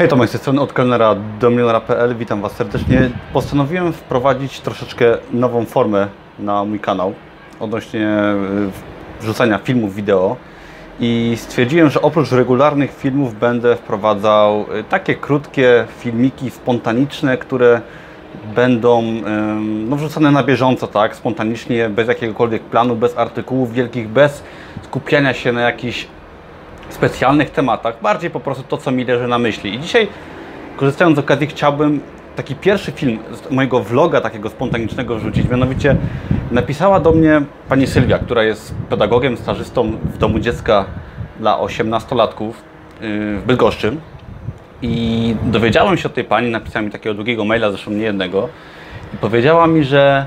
Hej Tomek, z tej strony od kelnera do milionera.pl. Witam Was serdecznie. Postanowiłem wprowadzić troszeczkę nową formę na mój kanał odnośnie y, wrzucania filmów wideo i stwierdziłem, że oprócz regularnych filmów będę wprowadzał y, takie krótkie filmiki spontaniczne, które będą no, wrzucane na bieżąco, tak, spontanicznie, bez jakiegokolwiek planu, bez artykułów wielkich, bez skupiania się na jakichś specjalnych tematach, bardziej po prostu to, co mi leży na myśli. I dzisiaj, korzystając z okazji, chciałbym taki pierwszy film z mojego vloga takiego spontanicznego wrzucić. Mianowicie napisała do mnie pani Sylwia, która jest pedagogiem, stażystą w domu dziecka dla 18-latków yy, w Bydgoszczy. I dowiedziałem się od tej pani, napisała mi takiego długiego maila, zresztą nie jednego, i powiedziała mi, że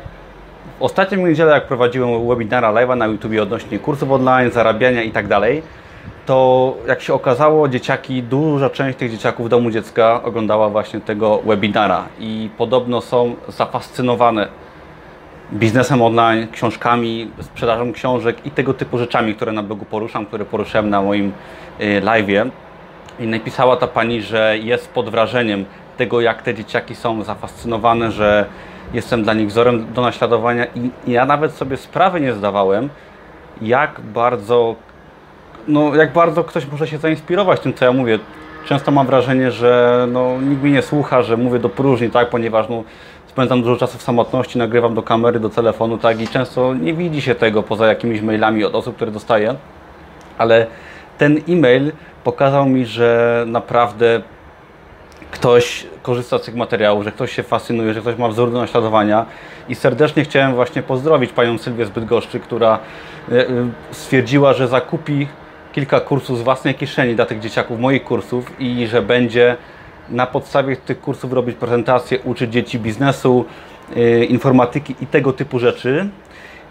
w ostatnią niedzielę, jak prowadziłem webinara live'a na YouTube odnośnie kursów online, zarabiania i tak dalej, to jak się okazało, dzieciaki, duża część tych dzieciaków w domu dziecka oglądała właśnie tego webinara i podobno są zafascynowane biznesem online, książkami, sprzedażą książek i tego typu rzeczami, które na blogu poruszam, które poruszyłem na moim y, live'ie. I napisała ta pani, że jest pod wrażeniem tego, jak te dzieciaki są zafascynowane, że jestem dla nich wzorem do naśladowania i ja nawet sobie sprawy nie zdawałem, jak bardzo no, jak bardzo ktoś może się zainspirować tym, co ja mówię. Często mam wrażenie, że no, nikt mnie nie słucha, że mówię do próżni, tak, ponieważ no, spędzam dużo czasu w samotności, nagrywam do kamery, do telefonu, tak, i często nie widzi się tego poza jakimiś mailami od osób, które dostaję. Ale ten e-mail pokazał mi, że naprawdę ktoś korzysta z tych materiałów, że ktoś się fascynuje, że ktoś ma wzór do naśladowania i serdecznie chciałem właśnie pozdrowić panią Sylwię z Bydgoszczy, która e, e, stwierdziła, że zakupi kilka kursów z własnej kieszeni dla tych dzieciaków, moich kursów i że będzie na podstawie tych kursów robić prezentacje, uczyć dzieci biznesu, yy, informatyki i tego typu rzeczy.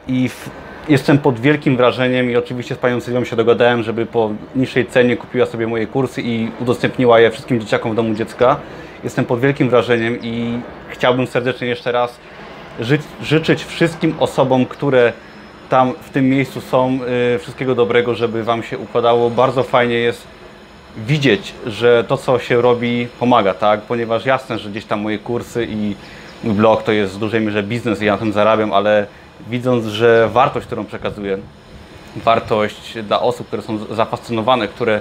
I w, jestem pod wielkim wrażeniem i oczywiście z Panią Sylwią się dogadałem, żeby po niższej cenie kupiła sobie moje kursy i udostępniła je wszystkim dzieciakom w domu dziecka. Jestem pod wielkim wrażeniem i chciałbym serdecznie jeszcze raz ży życzyć wszystkim osobom, które tam w tym miejscu są. Y, wszystkiego dobrego, żeby Wam się układało. Bardzo fajnie jest widzieć, że to, co się robi, pomaga, tak? Ponieważ jasne, że gdzieś tam moje kursy i mój blog to jest w dużej mierze biznes i ja na tym zarabiam, ale widząc, że wartość, którą przekazuję, wartość dla osób, które są zafascynowane, które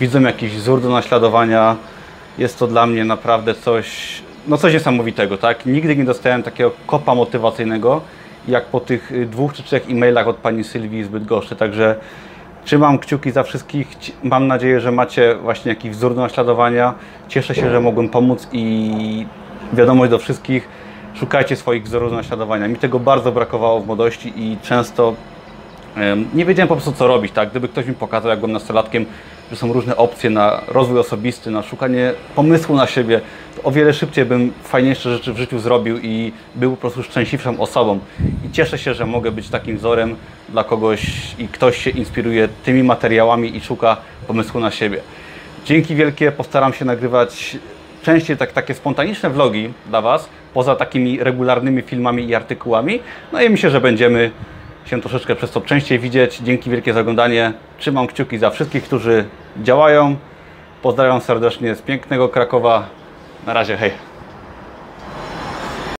widzą jakiś wzór do naśladowania, jest to dla mnie naprawdę coś, no coś niesamowitego, tak? Nigdy nie dostałem takiego kopa motywacyjnego, jak po tych y, dwóch czy trzech e-mailach od pani Sylwii z Bydgoszczy. Także trzymam kciuki za wszystkich. Mam nadzieję, że macie właśnie jakiś wzór do naśladowania. Cieszę się, że mogłem pomóc i wiadomość do wszystkich. Szukajcie swoich wzorów do naśladowania. Mi tego bardzo brakowało w młodości i często nie wiedziałem po prostu co robić, tak? Gdyby ktoś mi pokazał, jak byłem nastolatkiem, że są różne opcje na rozwój osobisty, na szukanie pomysłu na siebie, to o wiele szybciej bym fajniejsze rzeczy w życiu zrobił i był po prostu szczęśliwszą osobą. I cieszę się, że mogę być takim wzorem dla kogoś i ktoś się inspiruje tymi materiałami i szuka pomysłu na siebie. Dzięki wielkie, postaram się nagrywać częściej tak, takie spontaniczne vlogi dla Was, poza takimi regularnymi filmami i artykułami. No i myślę, że będziemy się troszeczkę przez to częściej widzieć. Dzięki wielkie za oglądanie. Trzymam kciuki za wszystkich, którzy działają. Pozdrawiam serdecznie z pięknego Krakowa. Na razie, hej.